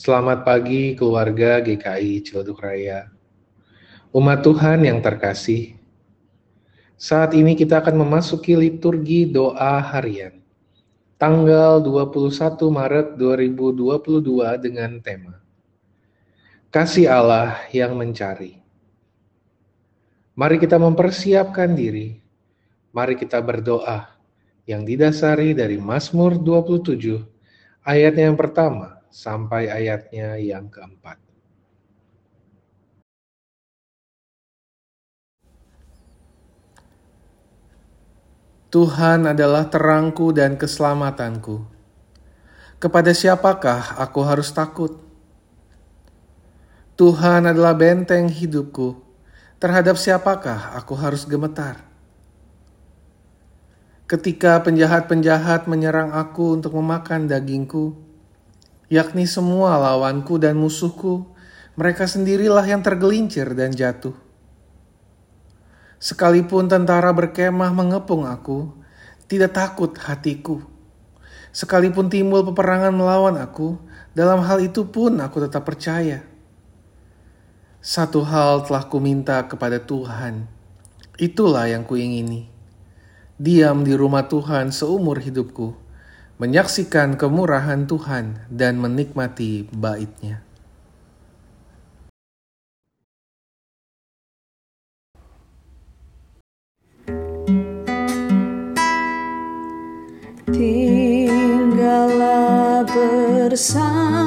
Selamat pagi keluarga GKI Ciledug Raya. Umat Tuhan yang terkasih, saat ini kita akan memasuki liturgi doa harian. Tanggal 21 Maret 2022 dengan tema Kasih Allah yang mencari. Mari kita mempersiapkan diri. Mari kita berdoa yang didasari dari Mazmur 27 ayatnya yang pertama sampai ayatnya yang keempat. Tuhan adalah terangku dan keselamatanku. Kepada siapakah aku harus takut? Tuhan adalah benteng hidupku. Terhadap siapakah aku harus gemetar? Ketika penjahat-penjahat menyerang aku untuk memakan dagingku, yakni semua lawanku dan musuhku, mereka sendirilah yang tergelincir dan jatuh. Sekalipun tentara berkemah mengepung aku, tidak takut hatiku. Sekalipun timbul peperangan melawan aku, dalam hal itu pun aku tetap percaya. Satu hal telah kuminta kepada Tuhan, itulah yang kuingini. Diam di rumah Tuhan seumur hidupku, menyaksikan kemurahan Tuhan dan menikmati baitnya. Tinggallah bersama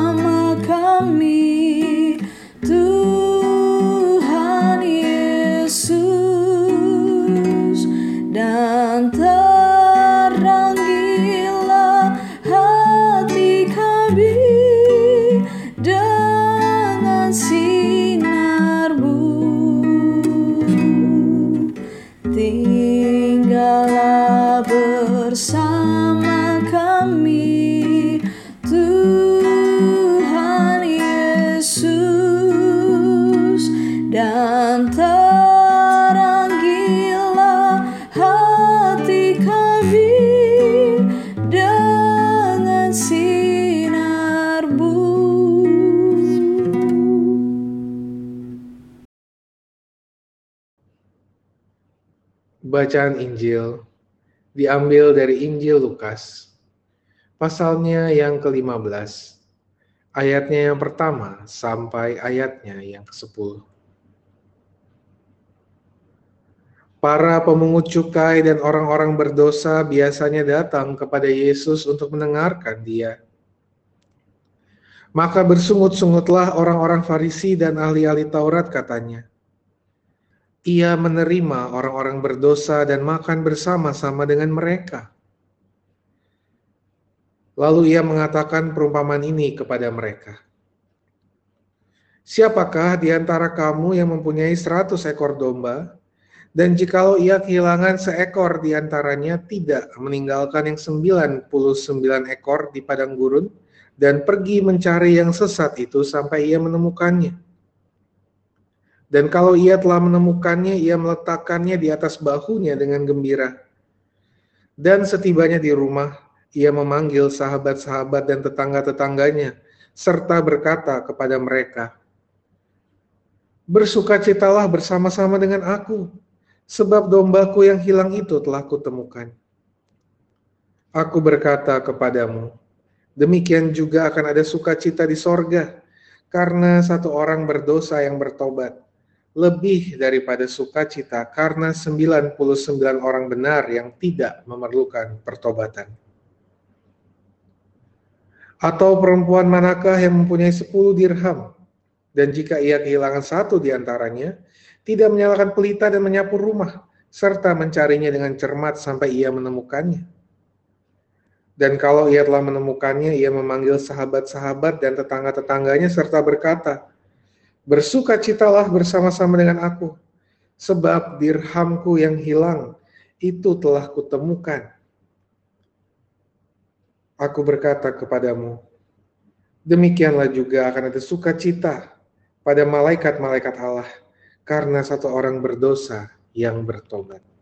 Bacaan Injil diambil dari Injil Lukas, pasalnya yang ke-15, ayatnya yang pertama sampai ayatnya yang ke-10. Para pemungut cukai dan orang-orang berdosa biasanya datang kepada Yesus untuk mendengarkan dia. Maka bersungut-sungutlah orang-orang Farisi dan ahli-ahli Taurat katanya. Ia menerima orang-orang berdosa dan makan bersama-sama dengan mereka. Lalu ia mengatakan perumpamaan ini kepada mereka. Siapakah di antara kamu yang mempunyai seratus ekor domba, dan jikalau ia kehilangan seekor di antaranya tidak meninggalkan yang sembilan puluh sembilan ekor di padang gurun, dan pergi mencari yang sesat itu sampai ia menemukannya. Dan kalau ia telah menemukannya, ia meletakkannya di atas bahunya dengan gembira. Dan setibanya di rumah, ia memanggil sahabat-sahabat dan tetangga-tetangganya, serta berkata kepada mereka, Bersukacitalah bersama-sama dengan aku, sebab dombaku yang hilang itu telah kutemukan. Aku berkata kepadamu, demikian juga akan ada sukacita di sorga, karena satu orang berdosa yang bertobat lebih daripada sukacita karena 99 orang benar yang tidak memerlukan pertobatan. Atau perempuan manakah yang mempunyai 10 dirham dan jika ia kehilangan satu di antaranya, tidak menyalakan pelita dan menyapu rumah, serta mencarinya dengan cermat sampai ia menemukannya. Dan kalau ia telah menemukannya, ia memanggil sahabat-sahabat dan tetangga-tetangganya serta berkata, Bersukacitalah bersama-sama dengan aku, sebab dirhamku yang hilang itu telah kutemukan. Aku berkata kepadamu, demikianlah juga akan ada sukacita pada malaikat-malaikat Allah karena satu orang berdosa yang bertobat.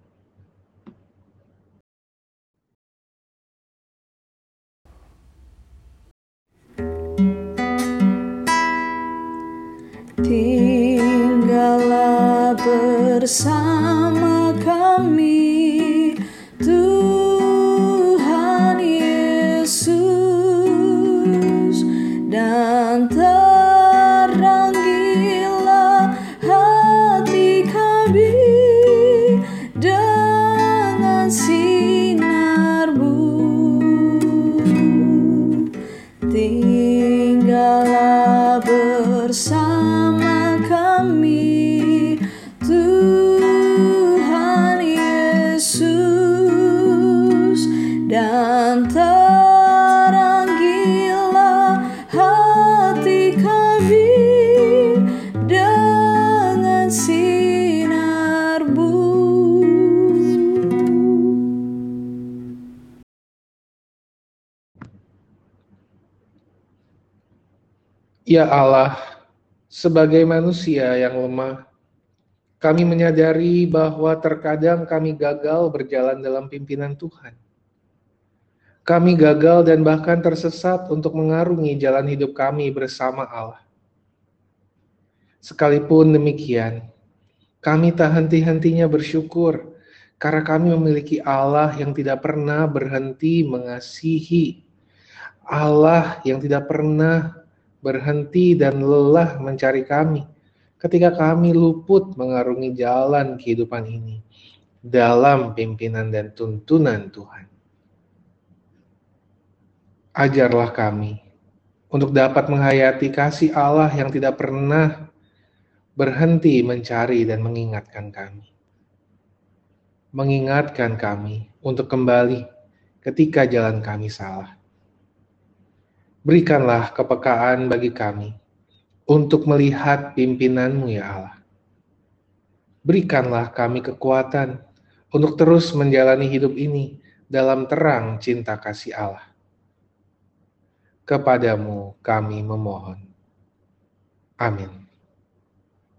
Bersama kami. Tuhan Yesus dan terangilah hati kami dengan sinarmu. Tinggallah bersama Ya Allah, sebagai manusia yang lemah, kami menyadari bahwa terkadang kami gagal berjalan dalam pimpinan Tuhan. Kami gagal dan bahkan tersesat untuk mengarungi jalan hidup kami bersama Allah. Sekalipun demikian, kami tak henti-hentinya bersyukur karena kami memiliki Allah yang tidak pernah berhenti mengasihi, Allah yang tidak pernah berhenti dan lelah mencari kami ketika kami luput mengarungi jalan kehidupan ini dalam pimpinan dan tuntunan Tuhan. Ajarlah kami untuk dapat menghayati kasih Allah yang tidak pernah berhenti mencari dan mengingatkan kami. Mengingatkan kami untuk kembali ketika jalan kami salah. Berikanlah kepekaan bagi kami untuk melihat pimpinanmu ya Allah. Berikanlah kami kekuatan untuk terus menjalani hidup ini dalam terang cinta kasih Allah. Kepadamu kami memohon. Amin.